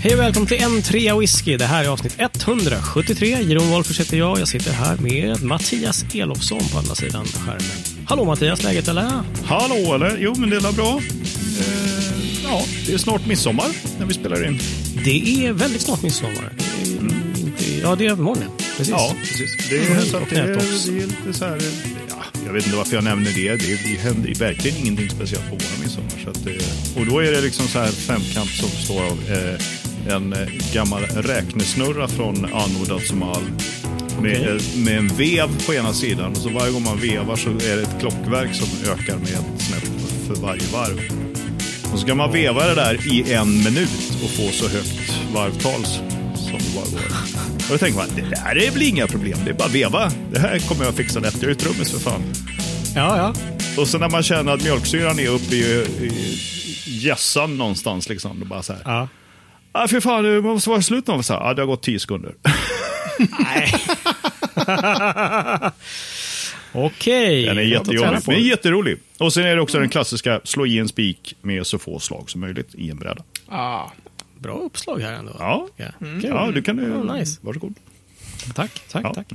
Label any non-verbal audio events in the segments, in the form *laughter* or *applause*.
Hej och välkommen till en trea whisky. Det här är avsnitt 173. Jeroen Wolffers heter jag. Jag sitter här med Mattias Elofsson på andra sidan skärmen. Hallå Mattias, läget eller? Hallå eller? Jo, men det är bra. Eh, ja, det är snart midsommar när vi spelar in. Det är väldigt snart midsommar. Är inte- Ja, det är övermorgon. ja. Precis. Ja, precis. Det är, så att det, är, det är lite så här... Ja, jag vet inte varför jag nämner det. Det, det händer verkligen ingenting speciellt på våra midsommar. Så att det, och då är det liksom så här femkant som består av eh, en eh, gammal räknesnurra från Anno Dazumal. Med, Okej. eh, med en vev på ena sidan och så varje gång man vevar så är det ett klockverk som ökar med ett snäpp för varje varv. Och så kan man veva det där i en minut och få så högt varvtal som det bara går. Och då tänker man, det där är väl inga problem, det är bara veva. Det här kommer jag fixa lätt, jag är ju trummis för fan. Ja, ja. Och sen när man känner att mjölksyran är uppe i, i gässan någonstans, liksom, då bara så här. ja. Ah, för fan, det måste vara slut någon. Så här, ah, det har gått tio sekunder. Nej. *laughs* Okej. Den är jättejobbig, men jätterolig. Och sen är det också den klassiska, slå i en spik med så få slag som möjligt i en bräda. Ah. Bra uppslag här ändå. Ja, Ja, ja du kan du. Ja, nice. Varsågod. Tack, tack, Ja. tack.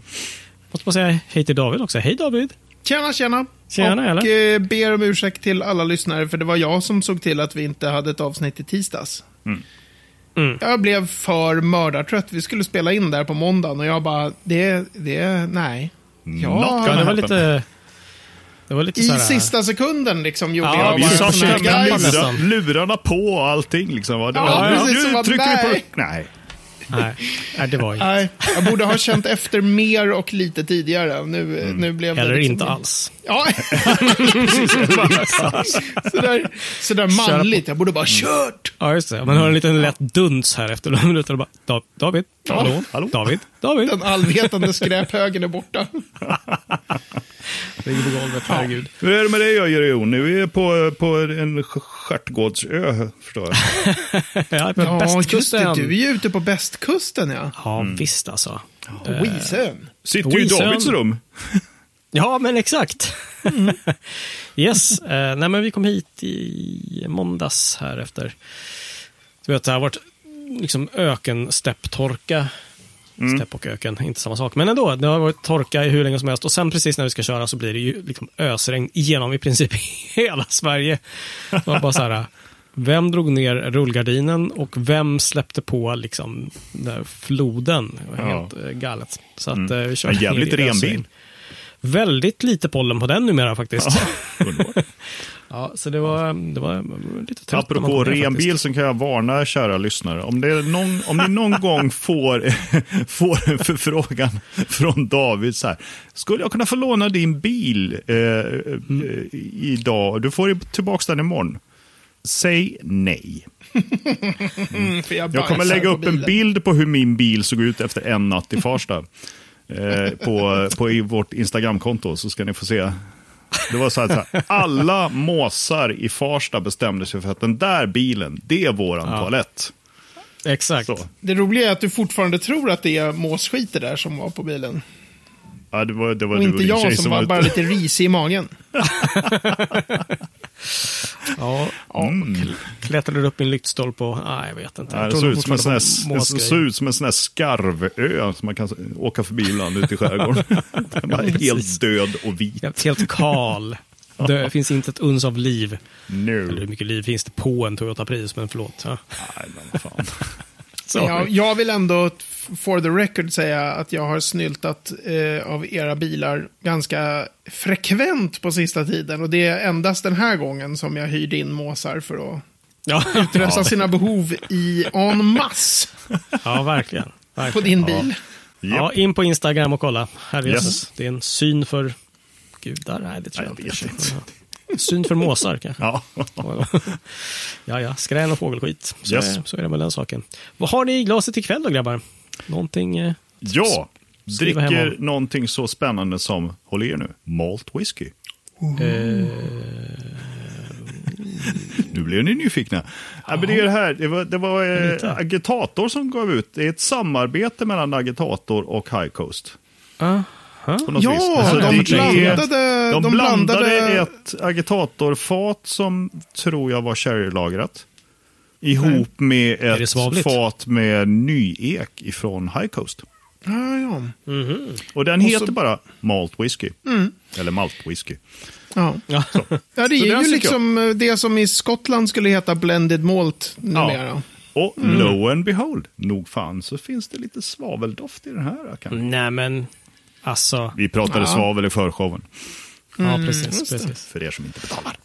Måste bara säga hej till David också. Hej David! Tjena, tjena. Tjena, och eller? eh, ber om ursäkt till alla lyssnare, för det var jag som såg till att vi inte hade ett avsnitt i tisdags. Mm. Jag blev för mördartrött. Vi skulle spela in där på måndagen och jag bara, det, det, nej. Ja, Ja, det var lite... Det var lite I så här, sista sekunden liksom gjorde Ja, jag Vi bara bara satt satt lurarna på och allting. Liksom, Ja, var, precis, nu som att trycker vi på... nej. Nej. Det var inte. Nej, jag borde ha känt efter mer och lite tidigare. Nu, nu blev det Eller liksom- inte alls. Ja, *laughs* sådär, sådär manligt. Jag borde bara kört. Ja, just det. Man hör en liten lätt duns här efter några minuter och bara "Da- David? Hallå? hallå? David? David? Den allvetande skräphögen är borta. Ligger på golvet, herregud. Hur är det med dig, Jeroen? Nu är vi på, på en stjärtgårdsö, förstår jag. *laughs* Är på Ja, just det. Du är ju ute på bästkusten, ja. Ja, Mm. visst alltså. På Wisön. Sitter du i. Davids rum. *laughs* Ja, men exakt. *laughs* yes, eh, nej men vi kom hit i måndags här efter. Du vet, det har varit liksom ökenstepptorka. Stepp och öken, inte samma sak. Men ändå, det har varit torka i hur länge som helst. Och sen precis när vi ska köra så blir det ju liksom ösregn igenom i princip *laughs* hela Sverige. Det var bara så här, vem drog ner rullgardinen och vem släppte på liksom den floden? Det var Ja. helt eh, galet. Så att eh, vi körde En jävligt ren bil. Väldigt lite pollen på den numera faktiskt. Ja, *laughs* Underbart. så det var, det var lite trött Apropå kom ner ren faktiskt. bil så kan jag varna kära lyssnare. Om, det är någon, om ni någon gång får, *laughs* får en förfrågan från David så här. Skulle jag kunna få låna din bil eh, Mm. idag? Du får tillbaka den imorgon. Säg nej. *laughs* Mm, för Jag kommer lägga upp en bild på hur min bil såg ut efter en natt i Farsta. Eh, på, på i vårt Instagramkonto så ska ni få se. Det var så här, så här, alla måsar i Farsta bestämde sig för att den där bilen, det är våran toalett. Exakt. Så. Det roliga är att du fortfarande tror att det är måsskit det där som var på bilen. Ja, det var, det var Och inte jag som var bara lite risig i magen. *laughs* Ja, Mm. kl- klättrade upp i en lyktstolpe och, nej jag vet inte. Ja, Jag det såg ut som en sån här, såg ut som en sån här skarvö som man kan åka förbi ibland ute i skärgården. *laughs* Den var precis. helt död och vit. Ja, Helt kal. *laughs* Det finns inte ett uns av liv. Eller hur No. mycket liv finns det på en Toyota Prius, men förlåt. Ja. Nej, men fan. Jag, jag vill ändå, for the record, säga att jag har snyltat eh, av era bilar ganska frekvent på sista tiden. Och det är endast den här gången som jag hyrde in måsar för att Ja, utrösta sina behov i en masse ja verkligen. på verkligen. din bil. Ja, in på Instagram och kolla. Herre Yes. Det är en syn för gudar. Nej, det tror jag, jag vet inte. Syn för måsar kanske. Ja. *laughs* ja, ja. Skrän och fågelskit. Så, Yes. är, så är det med den saken. Vad har ni i glaset ikväll då, grabbar? Någonting? Eh, Ja, dricker någonting så spännande som, håll i er nu, malt whisky. eh, Nu blev ni nyfikna. Ja, men det, är det, här, det var, det var eh, Agitator som gav ut, det är ett samarbete mellan Agitator och High Coast. aha. Ja. Alltså, de det är- blandade- de de blandade blandade- ett agitatorfat som tror jag var sherrylagrat. ihop med ett fat med nyek ifrån High Coast. Ja, ja. Och den Och heter så- bara Malt Whisky. Eller Malt Whisky. Ja. Ja. ja, det är ju liksom eh, det som i Skottland skulle heta blended malt numera. Och lo and behold, nog fan så finns det lite svaveldoft i den här. Kanske. Nej, men alltså. Vi pratade Ja. svavel i förshowen, Ja, precis. precis. för er som inte betalar.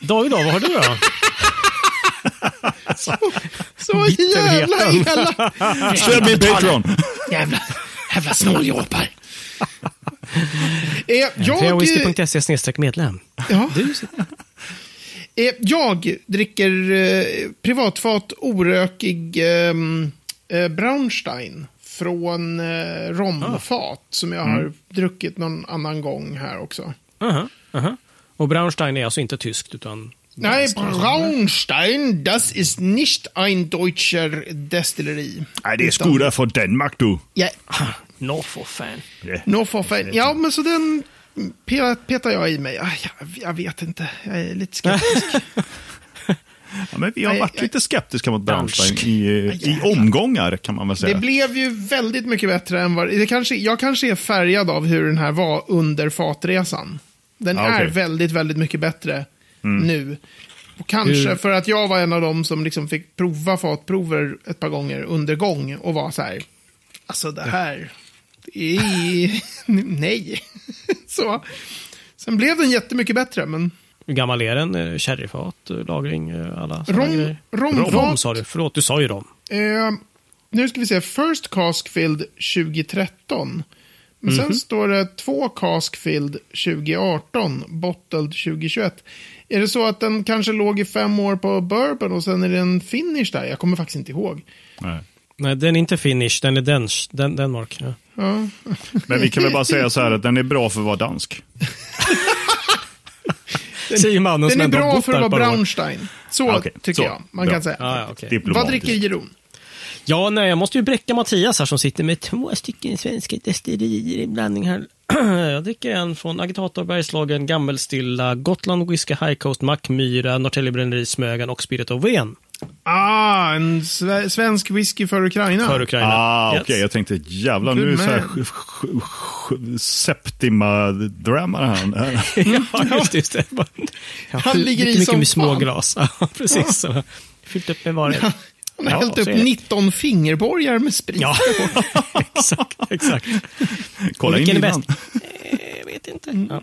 David, vad har du då? *laughs* Så jävla elakt! *laughs* Stöd min Patreon! Jävla, jävla snåljåpar. eh, jag, medlem. ja, eh, jag dricker eh, privatfat orökig eh, eh, Braunstein från eh, romfat som jag har druckit någon annan gång här också. Aha, aha. Och Braunstein är alltså inte tyskt, utan... Nej, Braunstein, das ist nicht ein deutscher Destilleri. Nej, det är skoda för Danmark du. Ja, No for fan. Yeah. no for fan. Ja, men så den pe- petar jag i mig. Ah, Jag, jag vet inte, jag är lite skeptisk. *laughs* Ja, men vi har varit lite skeptiska mot Dansk. i, i omgångar kan man väl Det säga. blev ju väldigt mycket bättre än vad... Det kanske, jag kanske är färgad av hur den här var under fatresan. Den Ja, är okej. Mm. väldigt, väldigt mycket bättre nu. Och kanske Hur- för att jag var en av dem som liksom fick prova fatprover ett par gånger under gång och var så här. Alltså det här. Det är... *laughs* Nej. *laughs* så. Sen blev den jättemycket bättre, men... Hur gammal är den? Eh, Sherryfat, eh, lagring, eh, alla sådana Rom, grejer? romfat. Rom sa du. Förlåt, du sa ju rom. Eh, nu ska vi se. First cask filled 2013. Men Mhm. sen står det två cask filled 2018, bottled 2021. Är det så att den kanske låg i fem år på bourbon och sen är det en finish där? Jag kommer faktiskt inte ihåg. Nej. Nej, den är inte Finnish, den är Dench, den, Denmark. Ja. Ja. Men vi kan väl bara säga så här att *laughs* den är bra för att vara dansk. *laughs* Säger mannen som Den är ändå bra för att vara. Braunstein. Så Ah, okej. tycker Så. jag man Bra. kan säga. Ja, okej. Vad dricker Jeroen? Ja, nej, jag måste ju bräcka Mattias här som sitter med två stycken svenska destillerier i blandning här. *clears throat* Jag dricker en från Agitator Bergslagen, Gammelstilla, Gotland Whisky High Coast, Mackmyra, Norrtälje Bränneri, Smögen och Spirit of Ven. Ah, en sve- svensk whisky för Ukraina. För Ukraina. Ah, Yes. okej. Jag tänkte jävlar, nu är Good det så här Septima-dramar här. *laughs* ja, just. Just det. Ja, Han ligger i mycket, mycket som med små fan. glas. Ja, precis. Så. Fyllt upp med varor. Han har Ja, hällt upp är det. 19 fingerborgar med sprit. Ja, *laughs* exakt. exakt. Kolla in Vilken är linan. bäst? Eh, Jag vet inte. Ja.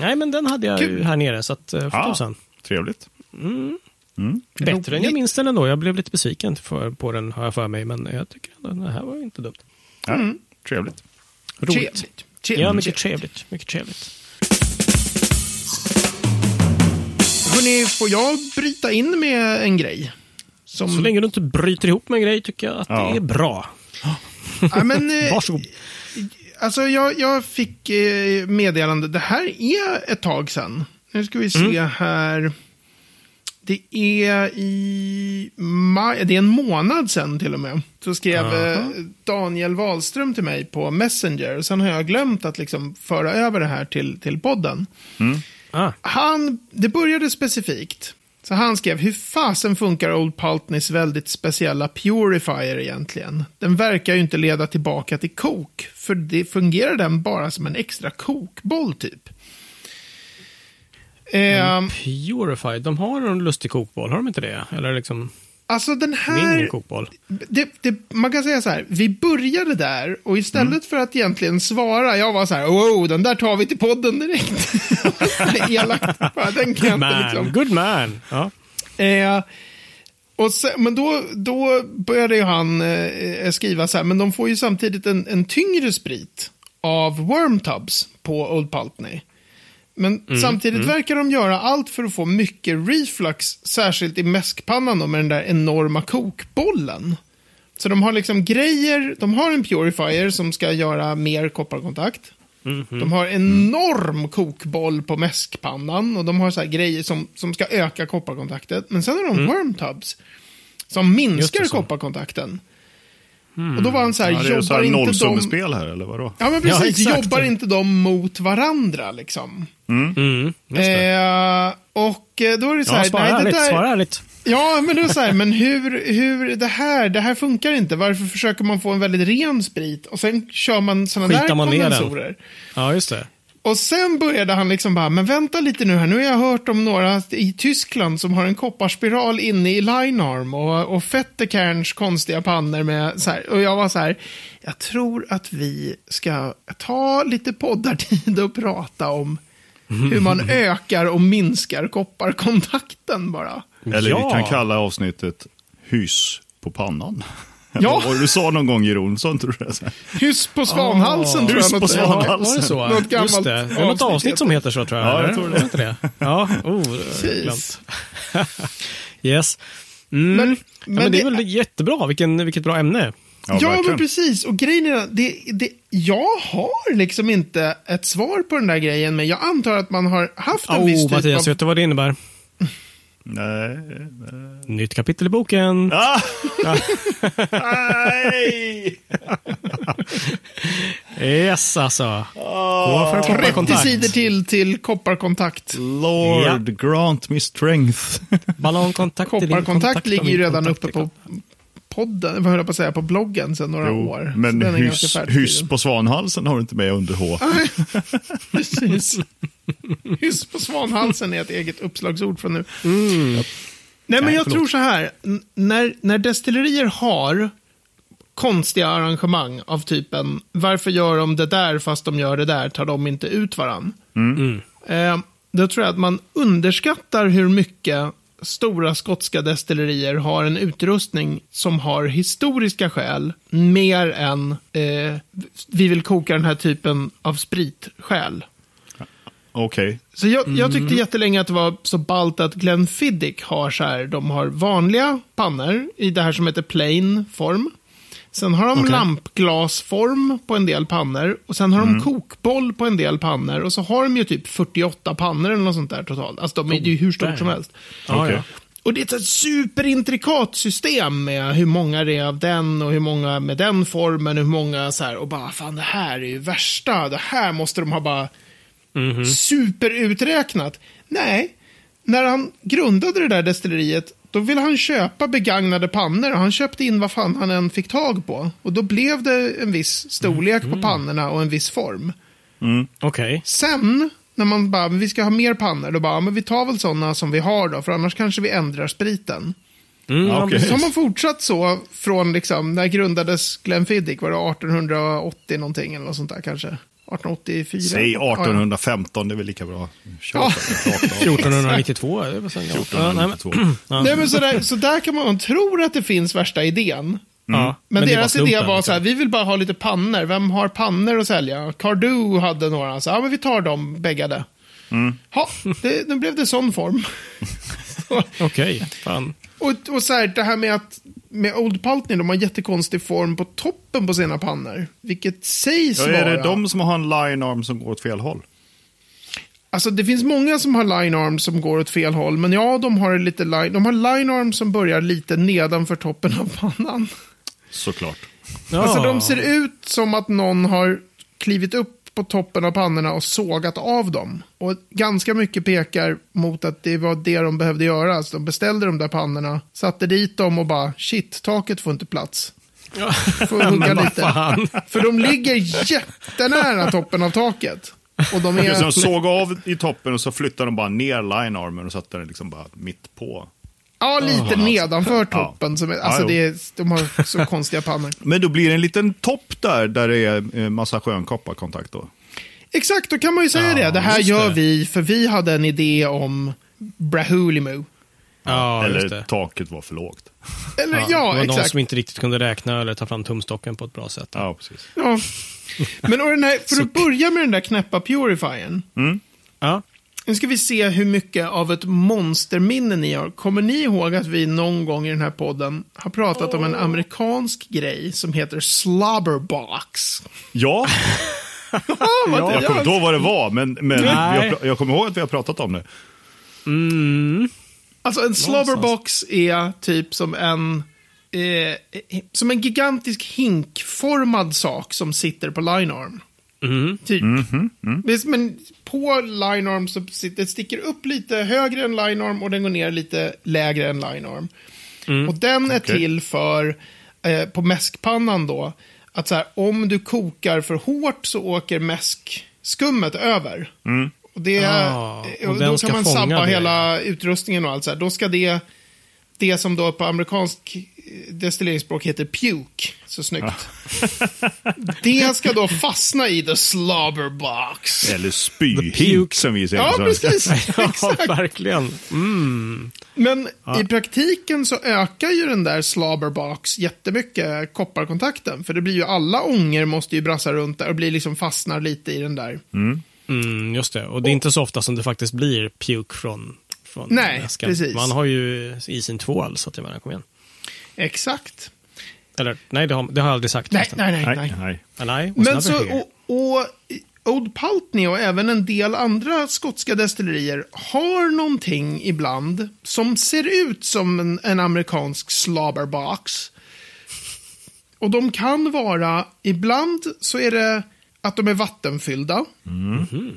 Nej, men den hade jag ju Kul. här nere, så att, eh, för Ah, tusan. Trevligt. Bättre än jag minns den ändå. Jag blev lite besviken för, på den, har jag för mig. Men jag tycker att den här var inte dumt. Ja, Trevligt. Roligt. Trevligt. Trevligt. Ja, mycket trevligt. Mycket trevligt. Hörrni, får jag bryta in med en grej? Som, Så länge du inte bryter ihop med en grej tycker jag att Ja. det är bra. ja, men, *laughs* eh, Varsågod. alltså, jag, jag fick eh, meddelande. Det här är ett tag sedan. Nu ska vi se Mm. här. Det är i maj, det är en månad sedan till och med. Så skrev eh, Daniel Wahlström till mig på Messenger. Sen har jag glömt att liksom föra över det här till, till podden. Ah, Han, det började specifikt. Så han skrev, hur fasen funkar Old Pultneys väldigt speciella Purifier egentligen? Den verkar ju inte leda tillbaka till kok, för det fungerar den bara som en extra kokboll typ. Eh, Purified, de har en lustig kokboll, har de inte det? Eller liksom alltså den här, det, det, man kan säga så här, vi började där och istället Mm. för att egentligen svara, jag var så här, wow, den där tar vi till podden direkt. *laughs* Elakt, den kan inte Man, liksom. good man. Ja. Eh, och sen, men då, då började ju han eh, skriva så här, men de får ju samtidigt en, en tyngre sprit av Wormtubs på Old Pultney. Men samtidigt verkar de göra allt för att få mycket reflux, särskilt i mäskpannan då, med den där enorma kokbollen. Så de har liksom grejer, de har en purifier som ska göra mer kopparkontakt. De har enorm kokboll på mäskpannan och de har så här grejer som, som ska öka kopparkontakten. Men sen har de wormtubs som minskar kopparkontakten. Och då var han så här, Ja, det är så jobbar här inte de... här, eller vadå? Ja, men precis. Ja, jobbar inte de mot varandra liksom? Mm, det. Eh, och eh, då är det så ja, här, svara nej, det ärligt. där, Svara ärligt. Ja, men det är så här, men hur, hur det här, det här funkar inte. Varför försöker man få en väldigt ren sprit och sen kör man sådana där man kondensorer? Ja, just det. Och sen började han liksom bara, men vänta lite nu här, nu har jag hört om några i Tyskland som har en kopparspiral inne i linearm och, och Fetterkerns konstiga pannor med så här. Och jag var så här, jag tror att vi ska ta lite poddartid och prata om hur man ökar och minskar kopparkontakten bara. Eller Ja. vi kan kalla avsnittet Hys på pannan. *laughs* Ja. Det du sa någon gång i Jonsson, tror jag. Hyss på svanhalsen tror jag. Hyss på svanhalsen. Var det så? Något Just gammalt det. Det är något avsnitt som heter så, tror jag. Ja, jag eller? tror det. Inte det? Ja, oh, *laughs* glömt. *laughs* yes. Mm. Men- Men, ja, men det är det- väl jättebra. Vilken, vilket bra ämne. Ja, verkligen. men precis. Och grejen är, det, det, jag har liksom inte ett svar på den där grejen, men jag antar att man har haft en viss Oh, typ Mattias, av... vet du vad det innebär? Nej. Nytt kapitel i boken. Ah! Nej! Yes, alltså. Gå för en 30 kopparkontakt. sidor till till kopparkontakt. Lord, grant me strength. Ballongkontakt. Kopparkontakt ligger ju redan uppe på podden, vad höll jag på att säga, på bloggen sedan några år. Så men den är hyss, hyss på svanhalsen har du inte med under H. *laughs* Precis. Hyss på svanhalsen är ett eget uppslagsord från nu. Mm. Nej, men Nej, jag förlåt. tror så här. När, när destillerier har konstiga arrangemang av typen varför gör de det där fast de gör det där, tar de inte ut varann? Mm. Eh, då tror jag att man underskattar hur mycket stora skotska destillerier har en utrustning som har historiska skäl mer än eh, vi vill koka den här typen av sprit-skäl. Okej. Så jag, jag tyckte jättelänge att det var så ballt att Glenfiddich har så här, de har vanliga pannor i det här som heter plain form. Sen har de Okej. lampglasform på en del pannor och sen har de kokboll på en del pannor och så har de ju typ 48 pannor eller något sånt där totalt. Alltså de är ju hur stort där. som helst. Okej. ja. Och det är ett superintrikat system med hur många det är av den och hur många med den formen, hur många så här och bara fan det här är ju värsta, det här måste de ha bara Mhm. superuträknat. Nej, när han grundade det där destilleriet då ville han köpa begagnade pannor och han köpte in vad fan han än fick tag på. Och då blev det en viss storlek Mm. på pannorna och en viss form. Okej. Sen, när man bara, vi ska ha mer pannor, då bara, men vi tar väl sådana som vi har då, för annars kanske vi ändrar spriten. Mm, okej. Så har man fortsatt så från, liksom, när grundades Glenfiddich? Var det 1880 någonting eller något sånt där kanske? 1884? Säg Ja, ja. 1815, det är väl lika bra. Ja. för det, rakt av. 1492. det var sen, ja. Ja, nej, men- 1492. Nej, men så, där, så där kan man, man tror att det finns värsta idén. Ja, Men, är deras idé var liksom. så här, vi vill bara ha lite pannor. Vem har pannor att sälja? Cardo hade några, så ja men vi tar dem bäggade. Ja, det, nu blev det sån form. *laughs* Okej, fan. och, och så här, det här med att med Old Pultney, de har jättekonstig form på toppen på sina pannor. Vilket sägs Ja, är det vara... de som har en line arm som går åt fel håll? Alltså det finns många som har line arms som går åt fel håll. Men ja, de har lite line, de har line arms som börjar lite nedanför toppen av pannan. Såklart. Ja. Alltså de ser ut som att någon har klivit upp på toppen av pannorna och sågat av dem. Och ganska mycket pekar mot att det var det de behövde göra. Så de beställde de där pannorna, satte dit dem och bara shit, taket får inte plats. Ja. Får *laughs* hugga lite. fan. För de ligger jättenära toppen av taket. Och de Okej, så de är... såg av i toppen och så flyttade de bara ner line-armen och satte den liksom bara mitt på. Ja, lite nedanför Ja. toppen. Som alltså det är, de har så *laughs* konstiga pannor. Men då blir det en liten topp där, där det är eh, massa skön kopparkontakt då. Exakt, då kan man ju säga Ja, det. Det här gör det. vi för vi hade en idé om Brahulimu. Ja, just Eller det. taket var för lågt. Eller Ja, ja, det var någon exakt. som inte riktigt kunde räkna eller ta fram tumstocken på ett bra sätt. Ja, precis. Ja. Men och den här, för att börja med den där knäppa purifiern. Ja. Nu ska vi se hur mycket av ett monsterminne ni har. Kommer ni ihåg att vi någon gång i den här podden har pratat om en amerikansk grej som heter slobberbox? Ja, *laughs* Ja, jag kommer inte ihåg vad det var, men, men pra- jag kommer ihåg att vi har pratat om det. Alltså en slobberbox är typ som en eh, som en gigantisk hinkformad sak som sitter på linearm. Mm. Typ. Visst, Men på linearm så sitter, det sticker upp lite högre än linearm och den går ner lite lägre än linearm. Och den är Okej. till för, eh, på mäskpannan då, att så här, om du kokar för hårt så åker mäskskummet över. Och, det, Ah, och och då ska kan man sabba det. hela utrustningen och allt så här. Då ska det, det som då på amerikansk destilleringsspråk heter puke, så snyggt. *laughs* det ska då fastna i the slobber box. Eller spyhink som vi säger Ja, precis. *laughs* *laughs* Ja, Exakt. verkligen. Mm. Men i praktiken så ökar ju den där slobberbox jättemycket kopparkontakten. För det blir ju alla ångor måste ju brassa runt där och blir liksom fastnar lite i den där. Mm, just det. Och det är inte så ofta som det faktiskt blir puke från, från Nej, väskan. precis. Man har ju i sin tvål, så att jag menar, kom igen. Exakt. Eller, nej, det har, det har jag aldrig sagt. Nej, nej, nej. Nej, nej. nej. Men så, och, och Old Pultney och även en del andra skotska destillerier har någonting ibland som ser ut som en, en amerikansk slobberbox. Och de kan vara, ibland så är det att de är vattenfyllda.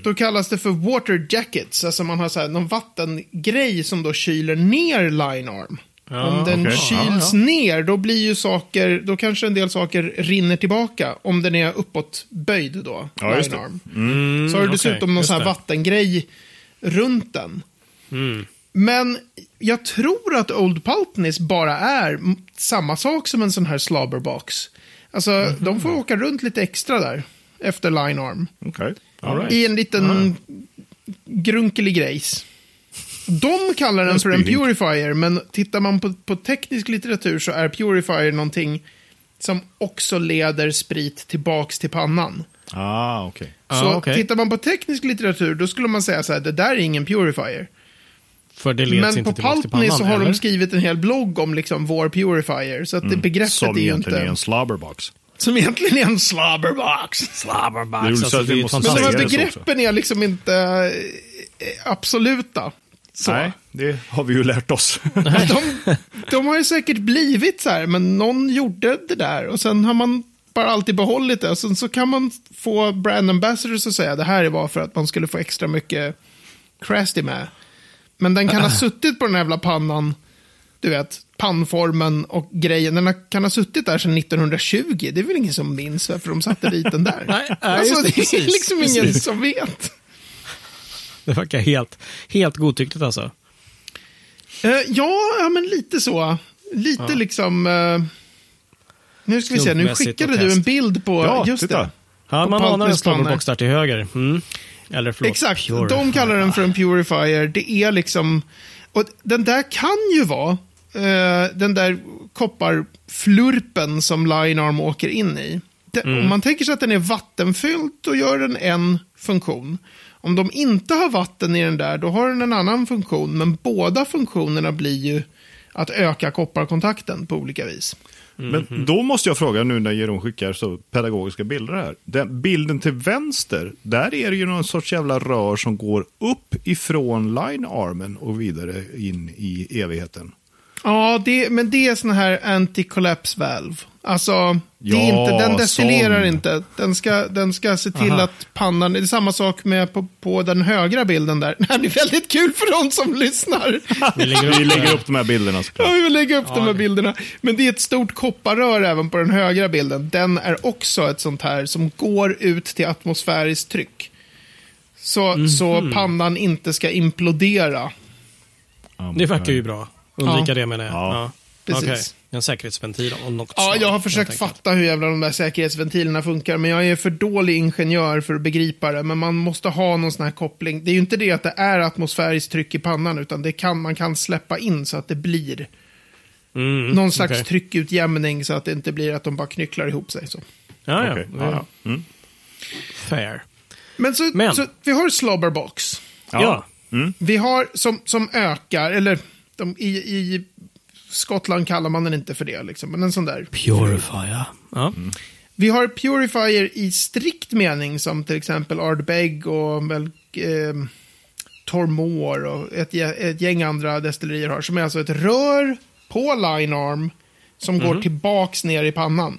Då kallas det för water jackets, alltså man har så här, någon vattengrej som då kyler ner linearm. Ja, om den okej. kyls Ja, ner, då blir ju saker, då kanske en del saker rinner tillbaka. Om den är uppåt böjd då, Ja, just. Mm, Så har du dessutom någon just sån här det. vattengrej runt den. Mm. Men jag tror att Old Pultneys bara är samma sak som en sån här slobberbox. Alltså, Mhm. de får åka runt lite extra där, efter linearm. Okej. All right. I en liten grunkelig grejs. De kallar den En för en purifier, men tittar man på, på teknisk litteratur så är purifier någonting som också leder sprit tillbaks till pannan. Ah, okej. Ja, så okej. tittar man på teknisk litteratur, då skulle man säga så här, det där är ingen purifier. För det leds Men inte på till pannan, så har eller? de skrivit en hel blogg om liksom vår purifier, så att det begreppet Som är ju egentligen inte... är en slobberbox. Som egentligen är en slobberbox. Slobberbox. Det är ju Alltså, det är Men de här begreppen är liksom inte eh, absoluta. Så. Nej, det har vi ju lärt oss. *laughs* De, de har ju säkert blivit så här, men någon gjorde det där och sen har man bara alltid behållit det. Och sen så kan man få brand ambassadors att säga det här var för att man skulle få extra mycket crasty med. Men den kan ha *laughs* suttit på den här jävla pannan, du vet, pannformen och grejen. Den kan ha suttit där sedan 1920. Det är väl ingen som minns varför de satte dit den där. *laughs* Nej, alltså, det, det, är precis, liksom ingen precis. som vet. Det verkar helt, helt godtyckligt alltså. Eh, ja, ja, men lite så. Lite liksom... eh, nu ska vi se, nu skickade och du en bild på... Ja, just titta. det. Ja, På man anar en slobberbox där till höger. Mm. Eller förlåt, Exakt, purifier. de kallar den för en purifier. Det är liksom... Och den där kan ju vara eh, den där kopparflurpen som Linearm åker in i. Det, Mm. Om man tänker sig att den är vattenfylld, då gör den en funktion. Om de inte har vatten i den där, då har den en annan funktion. Men båda funktionerna blir ju att öka kopparkontakten på olika vis. Men då måste jag fråga nu när Jeroen skickar så pedagogiska bilder här. Den bilden till vänster, där är det ju någon sorts jävla rör som går upp ifrån line-armen och vidare in i evigheten. Ja, det, men det är sån här anti-collapse valve. Alltså, det är Ja, inte, den destillerar sån. inte. Den ska, den ska se till Aha. att pannan, det är samma sak med på, på den högra bilden där. *laughs* Det här blir väldigt kul för de som lyssnar. *laughs* Vi lägger upp, Vi lägger upp de här bilderna såklart. Ja, vi lägga upp de här bilderna. Men det är ett stort kopparrör även på den högra bilden. Den är också ett sånt här som går ut till atmosfäriskt tryck. Så, så pannan inte ska implodera. Det verkar ju bra. Undvika Ja. det menar jag. Ja, Ja. precis. Okej. En säkerhetsventil av något Ja, slag, jag har försökt fatta hur jävla de där säkerhetsventilerna funkar, men jag är för dålig ingenjör för att begripa det. Men man måste ha någon sån här koppling. Det är ju inte det att det är atmosfäriskt tryck i pannan, utan det kan, man kan släppa in så att det blir Mm, någon slags okej. tryckutjämning så att det inte blir att de bara knycklar ihop sig. Så. Ja, ja. Är ja. Mm. Fair. Men, så, Men- så vi har slobberbox. Ja. Vi har som, som ökar, eller de, i, i Skottland kallar man den inte för det, liksom, men en sån där. Purifier. Ja. Vi har purifier i strikt mening som till exempel Ardbeg och väl, eh, Tormore och ett, ett gäng andra destillerier har. Som är alltså ett rör på linearm som går tillbaks ner i pannan.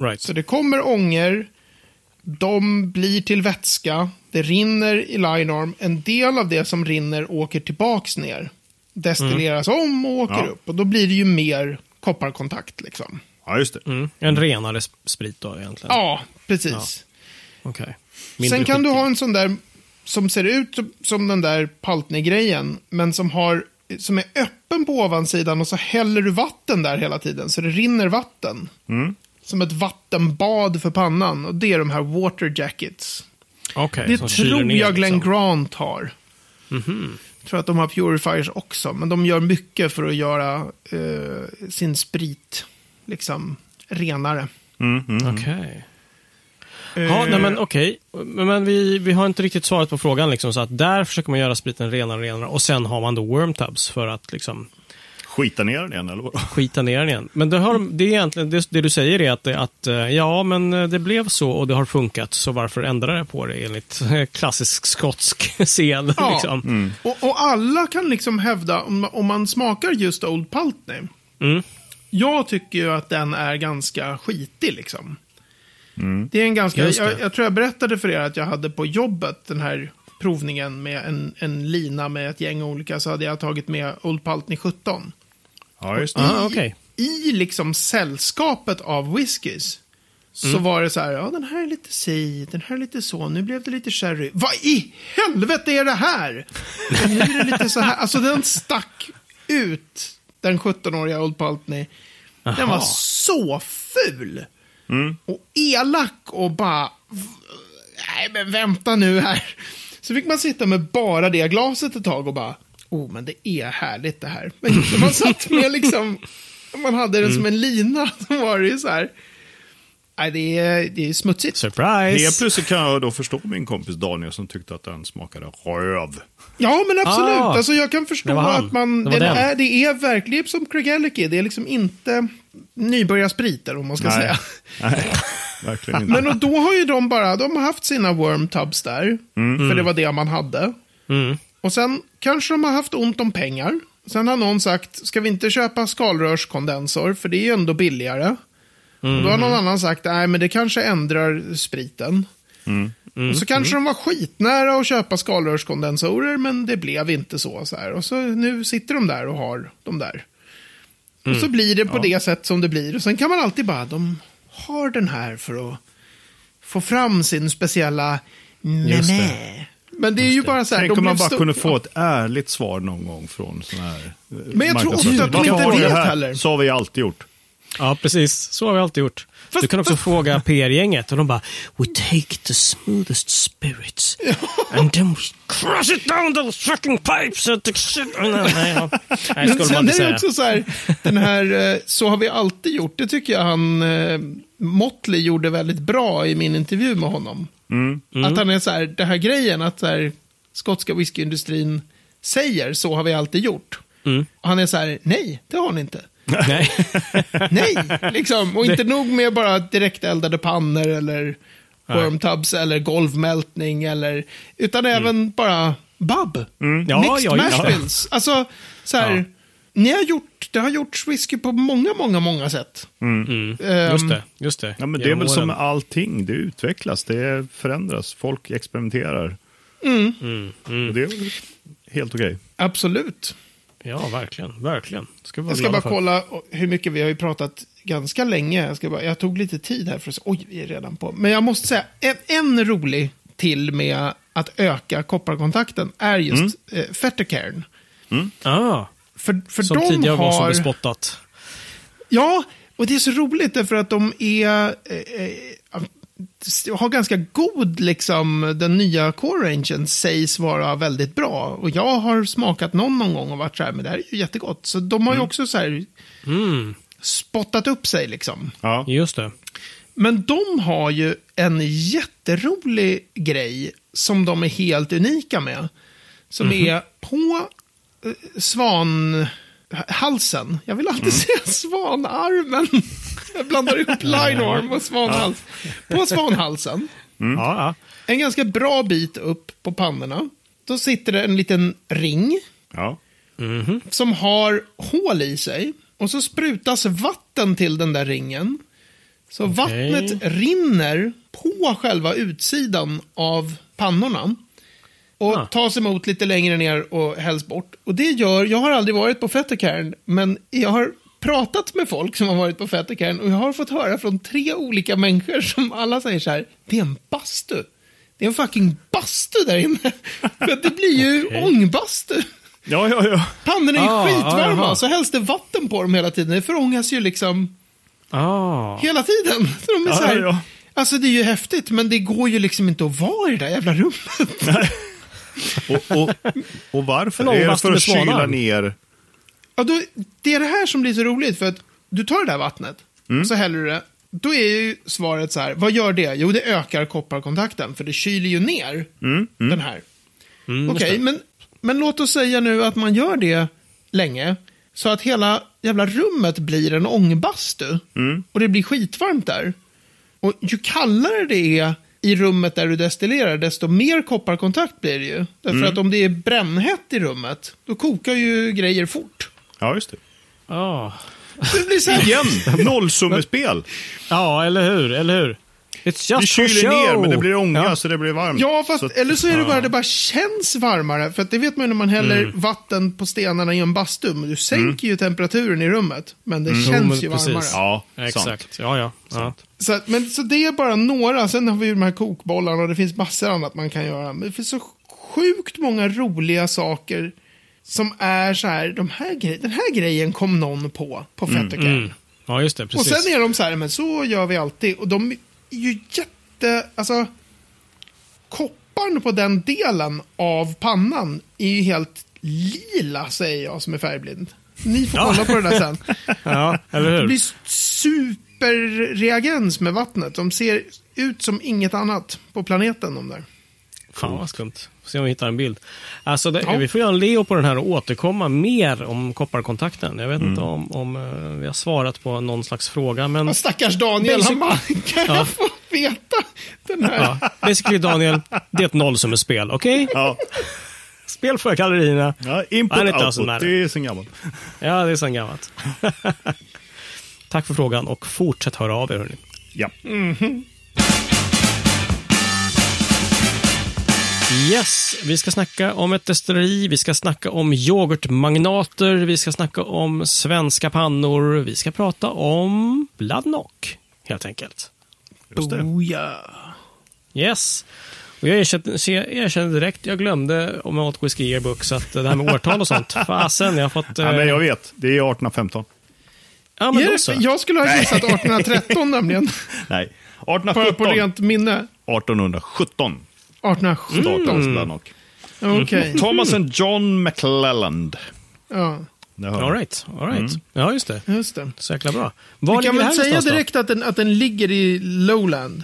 Right. Så det kommer ångor, de blir till vätska, det rinner i linearm. En del av det som rinner åker tillbaks ner. Destilleras om och åker Ja. upp. Och då blir det ju mer kopparkontakt liksom. Ja, just det. Mm. En renare sp- sprit då egentligen? Ja, precis. Okej. Mindre Sen kan du ha en sån där som ser ut som den där Paltney-grejen, men som, har, som är öppen på ovansidan och så häller du vatten där hela tiden, så det rinner vatten. Som ett vattenbad för pannan. Och det är de här water jackets. Okej, det tror ner, jag Glenn liksom. Grant har. Jag tror att de har purifiers också, men de gör mycket för att göra eh, sin sprit liksom renare. Okej. Ja, nej men okej. Men, men vi, vi har inte riktigt svarat på frågan liksom, så att där försöker man göra spriten renare och renare och sen har man då wormtubs för att liksom Skita ner den igen, eller skita ner den igen. Men det, har, de- det är egentligen, det, det du säger är att, att eh, ja, men eh, det blev så och det har funkat, så varför ändra det på det enligt eh, klassisk skotsk *laughs* sed? Ja. Liksom. Och, och alla kan liksom hävda, om, om man smakar just Old Paltney. Mm. Jag tycker ju att den är ganska skitig liksom. Det är en ganska, jag, jag tror jag berättade för er att jag hade på jobbet den här provningen med en, en lina med ett gäng olika, så hade jag tagit med Old Paltney 17. Ja, just det. Ah, okej. I liksom sällskapet av whiskys. Så Mm. var det så här, ja den här är lite si, den här är lite så, nu blev det lite sherry. Vad i helvete är det här? Och nu är det lite så här, alltså den stack ut, den 17-åriga Old Paltney. Den var så ful. Och elak och bara, nej men vänta nu här. Så fick man sitta med bara det glaset ett tag och bara, oh men det är härligt det här. Men *laughs* man satt med liksom, om man hade den som en lina, *laughs* så var det ju så här, nej det är, det är smutsigt. Surprise! Helt plötsligt kan jag då förstå min kompis Daniel som tyckte att den smakade röv. Ja, men absolut. Ah, alltså, jag kan förstå att man... Det Det, den. är, det är verkligen som Craig Ellicky. Det är liksom inte nybörjarspriter, om man ska säga. Nej, *laughs* verkligen inte. Men och då har ju de bara, de har haft sina worm tubs där. För det var det man hade. Mm. Och sen kanske de har haft ont om pengar. Sen har någon sagt, ska vi inte köpa skalrörskondensor? För det är ju ändå billigare. Och då har någon annan sagt, nej men det kanske ändrar spriten. Och så kanske de var skitnära att köpa skalrörskondensorer, men det blev inte så. så här. Och så nu sitter de där och har de där. Och så blir det på det sätt som det blir. Och sen kan man alltid bara, de har den här för att få fram sin speciella Just det. nämä. Men det är ju bara så här. Tänk om man bara stor- kunde få ett ärligt svar någon gång från sån här eh, Men jag tror ofta att de inte vet heller. Så har vi alltid gjort. Ja, precis. Så har vi alltid gjort. Fast- du kan också fast- fråga PR-gänget och de bara We take the smoothest spirits and then we crush it down those fucking pipes and the shit. Nej, nej, ja. nej Men sen är det också så här, den här, eh, så har vi alltid gjort. Det tycker jag han, eh, Motley gjorde väldigt bra i min intervju med honom. Att han är så här, det här grejen att så här, skotska whiskyindustrin säger, så har vi alltid gjort. Och han är så här, nej, det har ni inte. *laughs* Nej. *laughs* Nej, liksom. Och inte nog med bara direkteldade pannor eller wormtubs eller golvmältning eller, utan även bara bub. Ja, Mixed ja, ja. bills. Alltså, så här, Ja. Ni har gjort, det har gjorts whisky på många, många, många sätt. Mm. Ehm, Just det. Just det. Ja, men det är väl som åren. med allting. Det utvecklas, det förändras. Folk experimenterar. Mm, Och det är väl helt okej. Absolut. Ja, verkligen. Verkligen. Ska Jag ska bara för. kolla hur mycket vi har ju pratat ganska länge. Jag, ska bara, jag tog lite tid här för att se. Oj, vi är redan på. Men jag måste säga, en, en rolig till med att öka kopparkontakten är just mm. eh, Fettercairn. Ah, För, för som de tidigare var så har... bespottat. Ja, och det är så roligt därför att de är... Eh, eh, har ganska god, liksom, den nya core rangen sägs vara väldigt bra. Och jag har smakat någon någon gång och varit så här, men det här är ju jättegott. Så de har ju också så här Mm, spottat upp sig liksom. Ja. just det. Men de har ju en jätterolig grej som de är helt unika med. Som är på svanhalsen. Jag vill alltid säga svanarmen. Jag blandar ihop *laughs* linearm och svanhals. På svanhalsen, Ja, ja. en ganska bra bit upp på pannorna, då sitter det en liten ring Ja. som har hål i sig. Och så sprutas vatten till den där ringen. Så Okej. vattnet rinner på själva utsidan av pannorna. Och Ah. tas emot lite längre ner och hälls bort. Och det gör, jag har aldrig varit på Fettercairn, men jag har pratat med folk som har varit på Fettercairn och jag har fått höra från tre olika människor som alla säger så här, det är en bastu. Det är en fucking bastu där inne. *laughs* För det blir ju Okej. ångbastu. Ja, ja, ja. Pannorna är Ah, skitvarma, ah, så hälls det vatten på dem hela tiden. Det förångas ju liksom Ah. hela tiden. *laughs* Så de är så här. Alltså det är ju häftigt, men det går ju liksom inte att vara i det där jävla rummet. *laughs* Och, och, och varför? En Är det för att kyla ner? Ja, då, det är det här som blir så roligt, för att du tar det där vattnet, och så häller du det. Då är ju svaret så här, vad gör det? Jo, det ökar kopparkontakten, för det kyler ju ner den här. Mm, Okej, det. men, men låt oss säga nu att man gör det länge, så att hela jävla rummet blir en ångbastu. Och det blir skitvarmt där. Och ju kallare det är i rummet där du destillerar, desto mer kopparkontakt blir det ju. Därför att om det är brännhett i rummet, då kokar ju grejer fort. Ja, just det. Ah. Det blir så här, Igen! *laughs* Nollsummespel. Ja, eller hur? Eller hur? It's just Det for kyler ner, men det blir ånga Ja. så det blir varmt. Ja, fast Så att- eller så är det bara det bara känns varmare. För att det vet man ju när man häller Mm. vatten på stenarna i en bastu. Du sänker ju temperaturen i rummet. Men det känns Mm. Jo, men ju precis. varmare. Ja, sant. Exakt. Ja, ja. ja. Så, men, så det är bara några. Sen har vi ju de här kokbollarna och det finns massor annat man kan göra. Men det finns så sjukt många roliga saker som är så här, de här grej, den här grejen kom någon på, på Fettercairn. Mm. Ja, just det. Och Precis. sen är de så här, men så gör vi alltid. Och de är ju jätte, alltså, kopparn på den delen av pannan är ju helt lila, säger jag som är färgblind. Ni får kolla på det där sen. *laughs* Ja, eller Det hur? blir superreagens med vattnet. De ser ut som inget annat på planeten de där. Fan vad skumt. Får se om vi hittar en bild. Alltså, det, Ja. Vi får göra en Leo på den här och återkomma mer om kopparkontakten. Jag vet Mm. inte om, om eh, vi har svarat på någon slags fråga, men... Och stackars Daniel, Basic- han bara, kan Ja. jag få veta den här? Ja, basically Daniel, det är ett nollsummespel, okej? Ja. Spel för gallerierna. Ja, input, output. Det är sen gammalt. Ja, det är sen gammalt. *laughs* Tack för frågan och fortsätt höra av er. Hörni. Ja. Yes, vi ska snacka om ett destilleri, vi ska snacka om yoghurtmagnater, vi ska snacka om svenska pannor, vi ska prata om Bloodnock, helt enkelt. Just det. Oh, ja. Yes. Och jag erkände direkt, jag glömde om jag åt whisky yearbook, så att det här med årtal och sånt, *laughs* fasen, jag har fått... Ja, eh, men jag vet. Det är 1815. Ja, men då så. jag skulle ha gissat 1813 nämligen. *laughs* Nej. På, 1817. på rent minne. 1817. 1817. Startades Bloodnock. Okej. Thomas and John McClelland. Ja, All right, all right. Ja, just det. just det. Så jäkla bra. Var Vi kan väl säga då? direkt att den, att den ligger i lowland.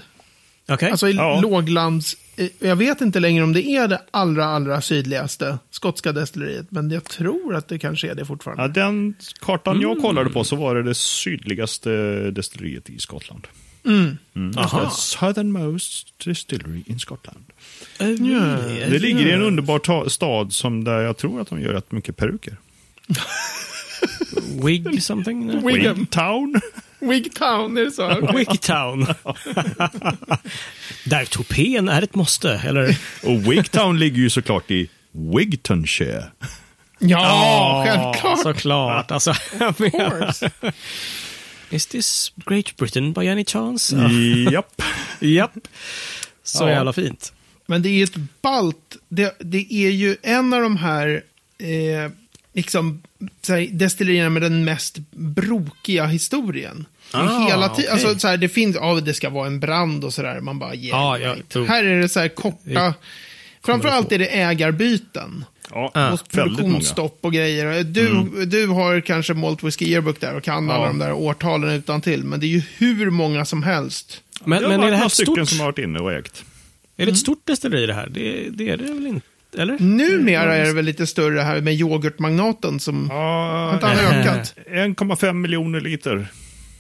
Okej. Alltså i Ja. låglands... eh, Jag vet inte längre om det är det allra, allra sydligaste skotska destilleriet. Men jag tror att det kanske är det fortfarande. Ja, den kartan jag Mm. kollade på så var det det sydligaste destilleriet i Skottland. Mm. Mm. Aha. The southernmost distillery in Scotland. Ja. Det ligger i en underbar ta- stad som där jag tror att de gör rätt mycket peruker. *laughs* Wig something? Nej. Wigan. Wigtown. Är det så? *laughs* Wigtown. *laughs* Där tupén är ett måste, eller? Och Wigtown ligger ju såklart i Wigtonshire. Ja, självklart. Såklart. Alltså, jag Of course. is this Great Britain by any chance? Ja. Japp. Japp. Så Ja. jävla fint. Men det är ett balt. Det, det är ju en av de här eh, liksom, här, destillerierna med den mest brokiga historien. Ah, hela okej. alltså, så här, det finns, ja, det ska vara en brand och sådär. Man bara, yeah, Ja, ja, right. Här är det så här korta. Framförallt är det ägarbyten. Ja, Ah. Och många. produktionsstopp och grejer. Du, du har kanske Malt Whisky Yearbook där och kan alla Ja. de där årtalen utan till. Men det är ju hur många som helst. Men, det men är det här ett stycken stort, som har varit inne och ägt. är det ett stort destilleri det här? Det, det är det väl inte? Eller? Numera är det väl lite större här med yoghurtmagnaten som... Har inte han ökat? 1,5 miljoner liter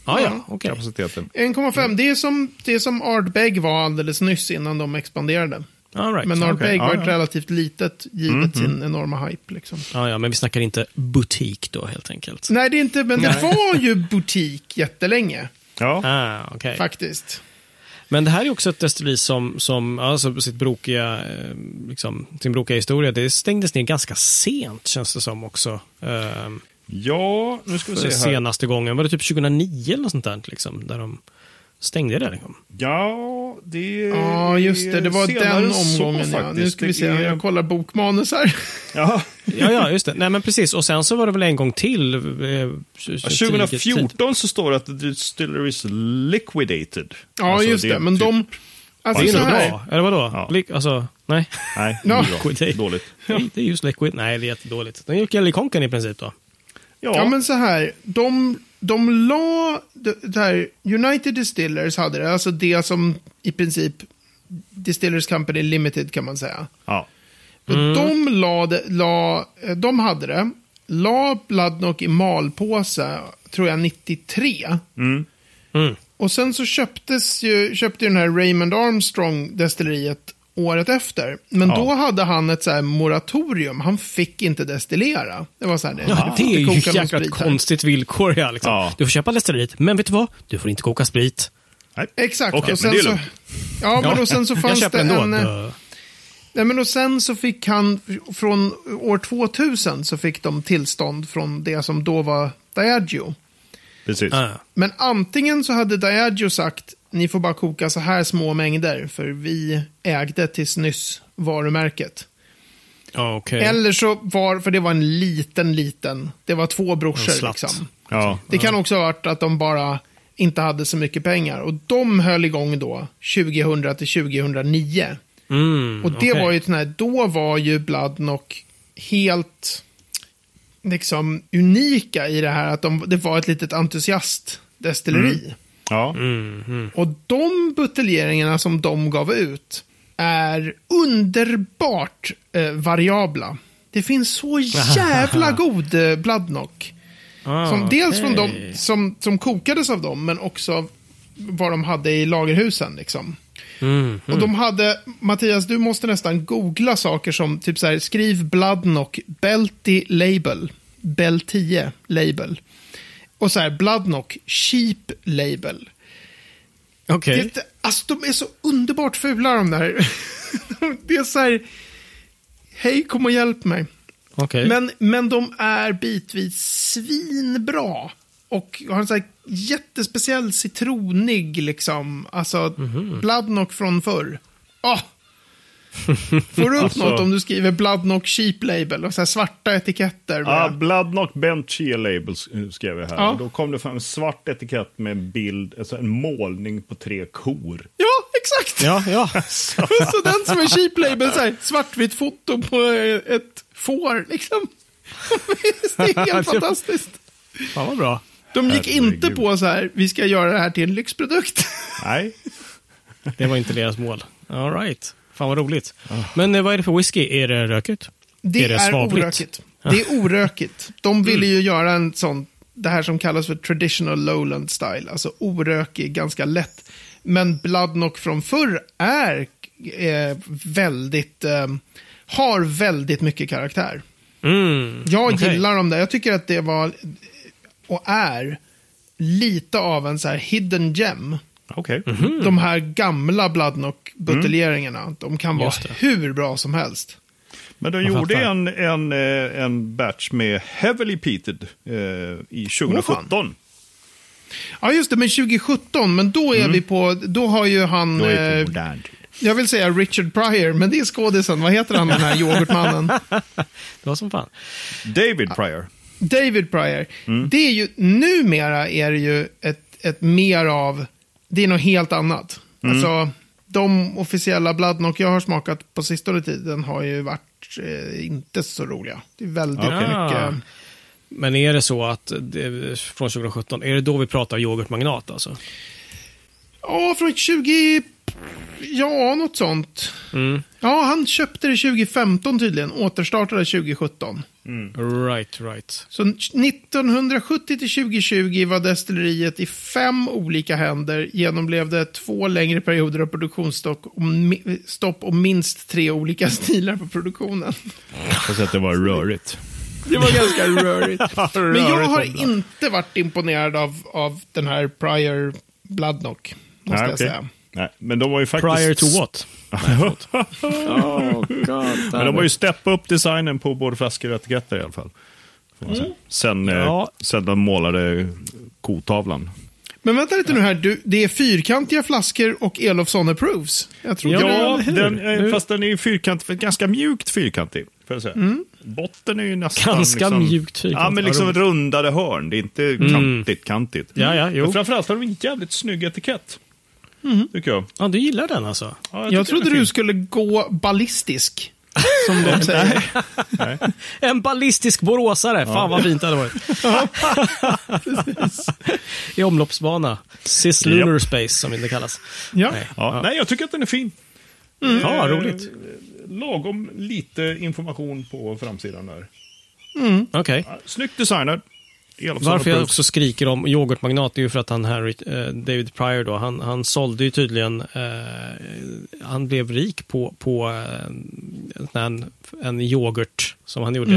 Ah, ja, okej. kapaciteten. 1,5. Det är som, det är som Ardbeg var alldeles nyss innan de expanderade. All right. Men Ardbeg okej. var Ja, ett ja. relativt litet, givet sin enorma hype. Liksom. Ja, ja, men vi snackar inte butik då helt enkelt. Nej, det är inte, men det var ju butik jättelänge, Ja. Ah, okej. faktiskt. Men det här är också ett destilleri som, som alltså sitt brokiga, eh, liksom, sin brokiga historia, det stängdes ner ganska sent känns det som också. Eh, ja, nu ska vi se här. senaste gången, var det typ 2009 eller något sånt där, liksom, där de stängde det? Liksom. Ja, det Ja, just det. Det var den så omgången. Ja. Nu ska vi se. Jag kollar bokmanus här. Ja, Ja, ja, just det. Nej, men precis. Och sen så var det väl en gång till. Eh, 2014 så står det att the distillery is liquidated. Ja, Alltså, just det. Men typ- de... Alltså, Det är nog bra, eller vadå? Ja. Lik- alltså, nej. Nej, det är bra. Liquidate. dåligt. *laughs* Det är just liquid. Nej, det är jättedåligt. Den gick i konken i princip då. Ja, Ja, men så här. De, de la... Det det här, United Distillers hade det. Alltså det som i princip Distillers Company Limited kan man säga. ja. Och de, la det, la, de hade det, la Bloodnock i malpåse, tror jag, 93. Mm. Mm. Och sen så köptes ju, köpte ju den här Raymond Armstrong destilleriet året efter. Men Ja. då hade han ett så här moratorium. Han fick inte destillera. Det var så här, det, Ja, det är ju ett jäkla konstigt villkor. Ja, liksom. Ja. Du får köpa destilleriet, men vet du vad? Du får inte koka sprit. Nej. Exakt. Okej, och men sen det är så, ja, men och sen så fanns det ändå. en... eh, Dö. Nej, men och sen så fick han, från år 2000 så fick de tillstånd från det som då var Diageo. Precis. Ah, Men antingen så hade Diageo sagt ni får bara koka så här små mängder för vi ägde tills nyss varumärket. ja, okej. Eller så var, för det var en liten, liten, det var två brorsor liksom. Ja. Det kan också ha varit att de bara inte hade så mycket pengar. Och de höll igång då 2000 till 2009. Mm, Och det okej. var ju sån här, då var ju Bloodnock helt liksom unika i det här att de, det var ett litet entusiastdestilleri. Ja. Mm, mm. Och de buteljeringarna som de gav ut är underbart eh, variabla. Det finns så jävla *laughs* god eh, Bloodnock. Ah, Som, dels från okej. de som, som kokades av dem, men också vad de hade i lagerhusen. Liksom. Mm, Och de hade, Mattias, du måste nästan googla saker som, typ så här, skriv Bloodnock, Belty Label, Bell 10 Label. Och så här, Bloodnock, Cheap Label. Okej. Det, alltså, de är så underbart fula de där. *laughs* det är så här, hej kom och hjälp mig. Okej. Men, men de är bitvis svinbra. Och har en sån här jättespeciell citronig, liksom. Alltså, Mhm. Bloodnock från förr. Ah! Får du upp Alltså- något om du skriver Bloodnock Cheap Label och så här svarta etiketter? Ja, med- Bloodnock Bent Chia Labels eh, skrev jag här. Ja. Då kom det fram en svart etikett med en bild, alltså en målning på tre kor. Ja, exakt! Ja, ja. *laughs* så den som är Cheap Label, så här, svartvitt foto på eh, ett får, liksom. *laughs* det är helt fantastiskt. Fan vad bra. De gick Herregud. inte på så här, vi ska göra det här till en lyxprodukt. *laughs* Nej. Det var inte deras mål. All right. Fan vad roligt. Men eh, vad är det för whisky? Är det rökigt? Det Är det är, orökigt. Det är orökigt. De ville ju göra en sån, det här som kallas för traditional lowland style, alltså orökig, ganska lätt. Men Bloodnock från förr är eh, väldigt, eh, har väldigt mycket karaktär. Mm. Jag okej. gillar dem där. Jag tycker att det var, och är, lite av en så här hidden gem. Okej. Mhm. De här gamla Bloodnock-buteljeringarna, de kan vara hur bra som helst. Men de Jag gjorde en, en, eh, en batch med Heavily Peated eh, i 2017. Ja, just det, men 2017, men då är vi på, då har ju han, Då är det eh, på modern tid. jag vill säga Richard Pryor, men det är skådisen, vad heter han den här *laughs* yoghurtmannen? Det var som fan. David Pryor. David Pryor. Det är ju, numera är det ju ett, ett mer av, det är något helt annat. Alltså, de officiella Bloodnock jag har smakat på sistone tiden har ju varit eh, inte så roliga. Det är väldigt Okej. mycket. Men är det så att det, från 2017, är det då vi pratar yoghurtmagnat alltså? Ja, från 20... Ja, något sånt. Mm. Ja, han köpte det 2015 tydligen. Återstartade 2017. Right, right. Så 1970 till 2020 var destilleriet i fem olika händer, genomlevde två längre perioder av produktionsstopp och, mi- stopp och minst tre olika *laughs* stilar på produktionen. Fast att det var rörigt. Det var ganska rörigt. *laughs* Men jag har inte varit imponerad av, av den här Prior Bloodknock, måste Nej, jag okej. säga. Nej, men de var ju faktiskt... Prior to what? oh, God, *laughs* Men de har ju steppat upp designen på både flaskor och etiketter i alla fall. Säga. Sen, eh, Ja. sen de målade kotavlan. Men vänta lite nu här, du, det är fyrkantiga flaskor och Elofsson approves. Jag tror Ja, eller hur? den, eh, fast den är ju fyrkantig, ganska mjukt fyrkantig. Får jag säga. Botten är ju nästan... Ganska liksom, mjukt fyrkantig. Ja, men liksom rundade hörn. Det är inte kantigt, kantigt. Ja, ja, jo. Men framförallt har de en jävligt snygg etikett. Tycker jag. Ja, du gillar den alltså? Ja, Jag tycker trodde du skulle gå ballistisk. Som de *laughs* säger. *laughs* En ballistisk boråsare. Fan vad fint det hade varit. *laughs* I omloppsbana. Cis Lunar Space som det kallas. Ja. Nej. Ja. Nej, jag tycker att den är fin. Ja, Eh, roligt. Lagom lite information på framsidan där. Okej. Ja, Snyggt designad. Varför jag också skriker om yoghurtmagnat är ju för att han Harry, eh, David Pryor då, han, han sålde ju tydligen, eh, han blev rik på, på eh, en, en yoghurt som han gjorde.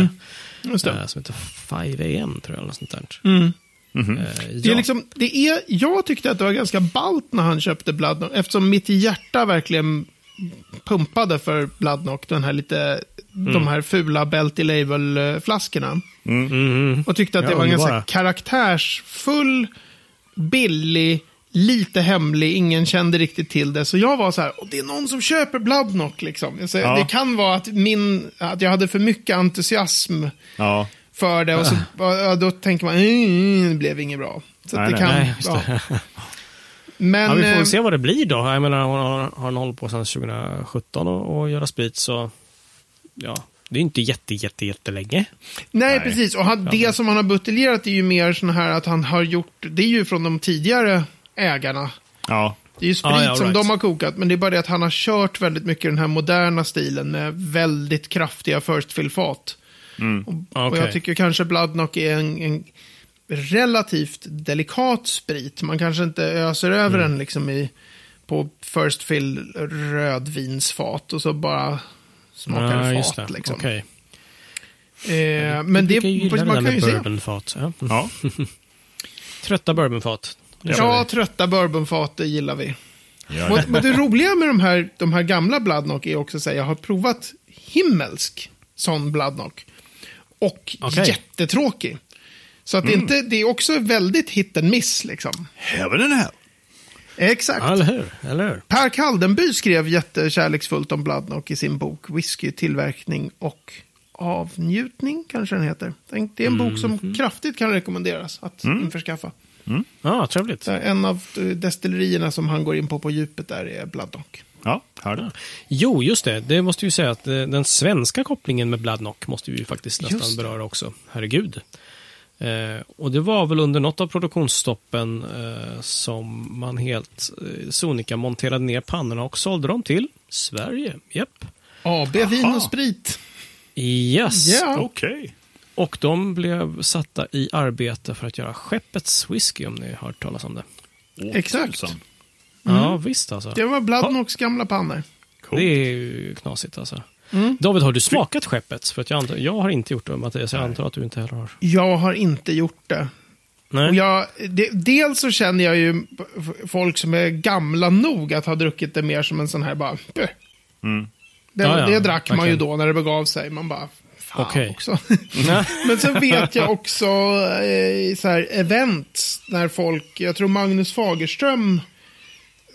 Det. Eh, som heter 5am tror jag, eller sånt där. Mm. Mhm. Eh, Det är ja. liksom, det är, jag tyckte att det var ganska ballt när han köpte Bloodnock, eftersom mitt hjärta verkligen pumpade för Bloodnock, den här lite, de här fula Belty Label-flaskorna. Mhm. Och tyckte att Ja, det var en ganska karaktärsfull, billig, lite hemlig, ingen kände riktigt till det. Så jag var så här, "Åh, det är någon som köper Bloodnock liksom. Så Ja. Det kan vara att, min, att jag hade för mycket entusiasm Ja. för det och så, då tänker man, "Mm, det blev inget bra. Så att Nej, det nej. kan, Nej. *laughs* Men, Ja, vi får eh, väl se vad det blir då. Jag menar, har, har, har han hållit på sedan 2017 och, och göra sprit så, ja, det är inte jätte, jätte, jättelänge. nej, Nej. precis. Och han, det som han har buteljerat är ju mer sån här att han har gjort, det är ju från de tidigare ägarna. Ja. Det är ju sprit Ah, ja, som right. de har kokat, men det är bara det att han har kört väldigt mycket den här moderna stilen med väldigt kraftiga first fill-fat. Och, och Okej. jag tycker kanske Bloodnock är en, en relativt delikat sprit. Man kanske inte öser över Mm. den liksom i, på first fill rödvinsfat och så bara smakar Ja, det just fat. det. Liksom. Okej. Eh, men det, det man kan ju se. bourbonfat. Ja. Ja. *laughs* Trötta bourbonfat. Ja, vi. trötta bourbonfat, det gillar vi. Ja, Och, men det roliga med de här, de här gamla Bloodnock är också att jag har provat himmelsk sån Bloodnock. Och Okej. jättetråkig. Så att det, inte, det är också väldigt hit and miss liksom. Heaven and hell. Exakt. Eller hur? Eller hur? Per Kaldenby skrev jättekärleksfullt om Bloodnock i sin bok Whisky, tillverkning och avnjutning, kanske den heter. Det är en bok som kraftigt kan rekommenderas att införskaffa. Ja, trevligt. Så En av eh, destillerierna som han går in på på djupet där är Bloodnock. Ja, härligt. Jo, just det. Det måste ju säga att eh, den svenska kopplingen med Bloodnock måste vi ju faktiskt nästan det. beröra också. Herregud. Eh, och det var väl under något av produktionsstoppen eh, som man helt eh, sonika monterade ner pannorna och sålde dem till Sverige. Japp. AB Vin och Sprit. Yes. Ja. Okej. Och de blev satta i arbete för att göra skeppets whisky, om ni har hört talas om det. Åh, Exakt. tusan. Ja, visst alltså. Det var Bloodnocks gamla pannor. Coolt. Det är ju knasigt alltså. David, har du smakat skeppets? För att jag, antar, jag har inte gjort det, Mattias. Jag antar att du inte heller har. Jag har inte gjort det. Nej. Och jag, det, dels så känner jag ju folk som är gamla nog att ha druckit det mer som en sån här bara... Bö. Det, Ja, ja, det drack man ju verkligen. då när det begav sig. Man bara... Fan Okej. också. *laughs* Men sen vet jag också eh, så här event när folk, jag tror Magnus Fagerström,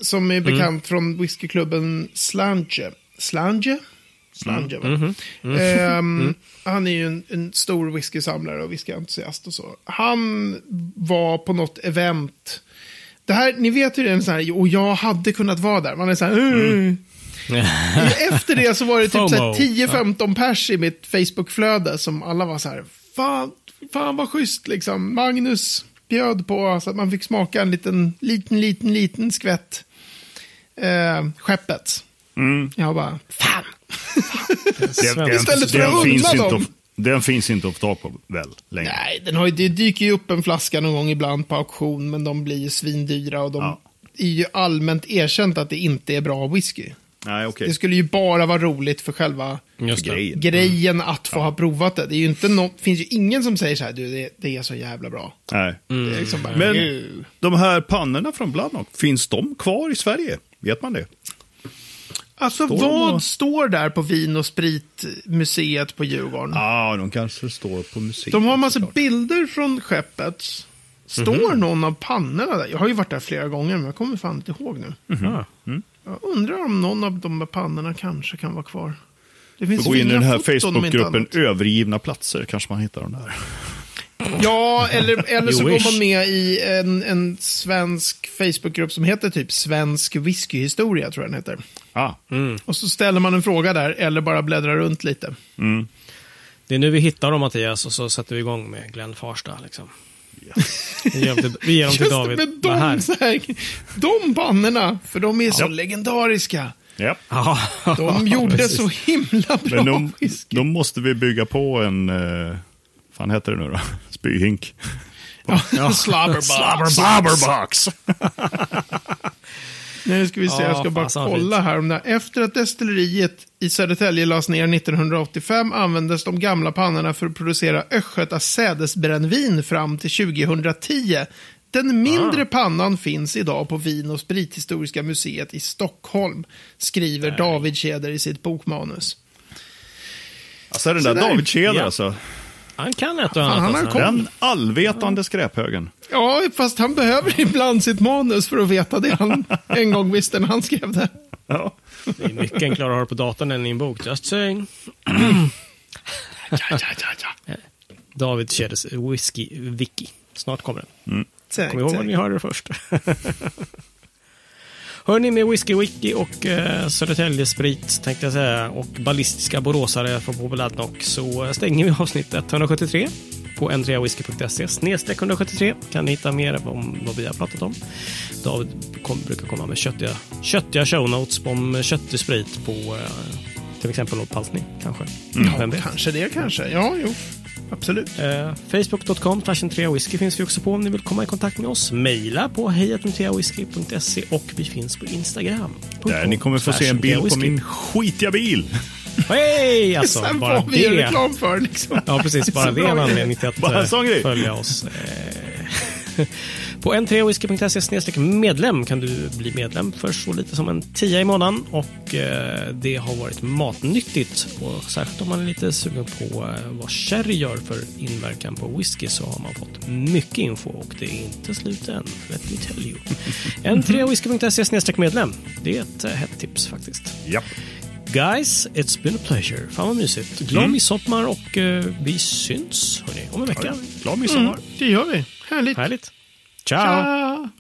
som är bekant från whiskyklubben Slange. Slange? Slange, va? Ehm, Han är ju en, en stor whiskysamlare och whiskyentusiast och så. Han var på något event. Det här, ni vet ju det är sån här, och jag hade kunnat vara där. Man är så här, "Mm." Efter det så var det typ så *laughs* FOMO. här 10-15 pers i mitt Facebook-flöde som alla var så här, fan, fan vad schysst liksom. Magnus bjöd på så att man fick smaka en liten, liten, liten, liten skvätt eh, skeppet. Mm. Jag bara, fan. Den, Istället för att finns unna inte dem. att, Den finns inte att få tag på väl längre? Nej, den har ju, det dyker ju upp en flaska någon gång ibland på auktion, men de blir ju svindyra och de Ja. är ju allmänt erkänt att det inte är bra whisky. Nej, okej. Det skulle ju bara vara roligt för själva. Grejen. grejen att få ha provat det. Det är ju inte nå- finns ju ingen som säger så här, du, det, det är så jävla bra. Nej. Är liksom bara, Men "Ew." de här pannorna från Bloodnock, finns de kvar i Sverige? Vet man det? Alltså Står vad de- står där på Vin och spritmuseet på Djurgården? Ja, de kanske står på museet. De har en massa såklart. bilder från skeppet. Står någon av pannorna där? Jag har ju varit där flera gånger, men jag kommer fan inte ihåg nu. Ah. Jag undrar om någon av de här pannorna kanske kan vara kvar. Det finns Gå in i den här Facebookgruppen. Övergivna platser, kanske man hittar dem där. Ja, eller, eller så går man med i en, en svensk Facebookgrupp som heter typ Svensk whiskyhistoria, tror jag den heter. Ah, Och så ställer man en fråga där, eller bara bläddrar runt lite. Det är nu vi hittar dem Mattias och så sätter vi igång med Glenn Farsta. Liksom. Vi ger dem till, vi ger dem till Just David. det, med Vad här. de, så här, de pannorna, för de är så Ja. legendariska. ja. De *laughs* gjorde så himla bra Men de, då måste vi bygga på en, uh, fan heter det nu då? Spyhink. Ja. *laughs* Slobberbox. Slobberbox! *laughs* Nu ska vi se, jag ska Ja, bara kolla här om det här. Efter att destilleriet i Södertälje lades ner 1985 användes de gamla pannorna för att producera Östgöta sädesbrännvin fram till 2010. Den mindre pannan finns idag på Vin och sprithistoriska museet i Stockholm, skriver David Tjäder i sitt bokmanus. Alltså den där där. David Tjäder Ja. alltså. Han kan ett och han annat. har alltså. koll. Den allvetande skräphögen. Ja, fast han behöver ibland sitt manus för att veta det han *laughs* en gång visste när han skrev det. Ja. Det är mycket enklare att ha på datorn än i en bok. Just saying. Ja, ja, ja, ja. David Tjäders Whisky Wiki. Snart kommer den. Säkert, Kom ihåg vad ni hörde det först. *laughs* Hörni, med Whisky Wiki och eh, Södertälje Sprit tänkte jag säga och ballistiska boråsare från Populärt så stänger vi avsnitt 173 på n3whisky.se snedstreck 173 kan ni hitta mer om vad vi har pratat om. David kom, brukar komma med köttiga, köttiga show notes om köttig sprit på eh, till exempel åtpalsning kanske. Vem vet? Kanske det, kanske. Ja, jo. Absolut. Eh, Facebook.com whisky finns vi också på om ni vill komma i kontakt med oss. Maila på hejatentreawhisky.se och vi finns på Instagram. Där ni kommer få se en bild på min skitiga bil. Hej! *laughs* Alltså, Sen bara vi det. reklam för liksom. Ja, precis. Bara det är en anledning till att Bara en sån eh, grej. följa oss. *laughs* På n3whisky.se medlem kan du bli medlem för så lite som en tia i månaden och eh, det har varit matnyttigt och särskilt om man är lite sugen på eh, vad sherry gör för inverkan på whisky så har man fått mycket info och det är inte slut än. Let me tell you. *laughs* n3whisky.se medlem. Det är ett eh, hett tips faktiskt. Ja. Guys, it's been a pleasure. Fan vad mysigt. Glad midsommar och eh, vi syns hörni, om en vecka. Glad midsommar. Det gör vi. Härligt. Härligt. Ciao. Ciao.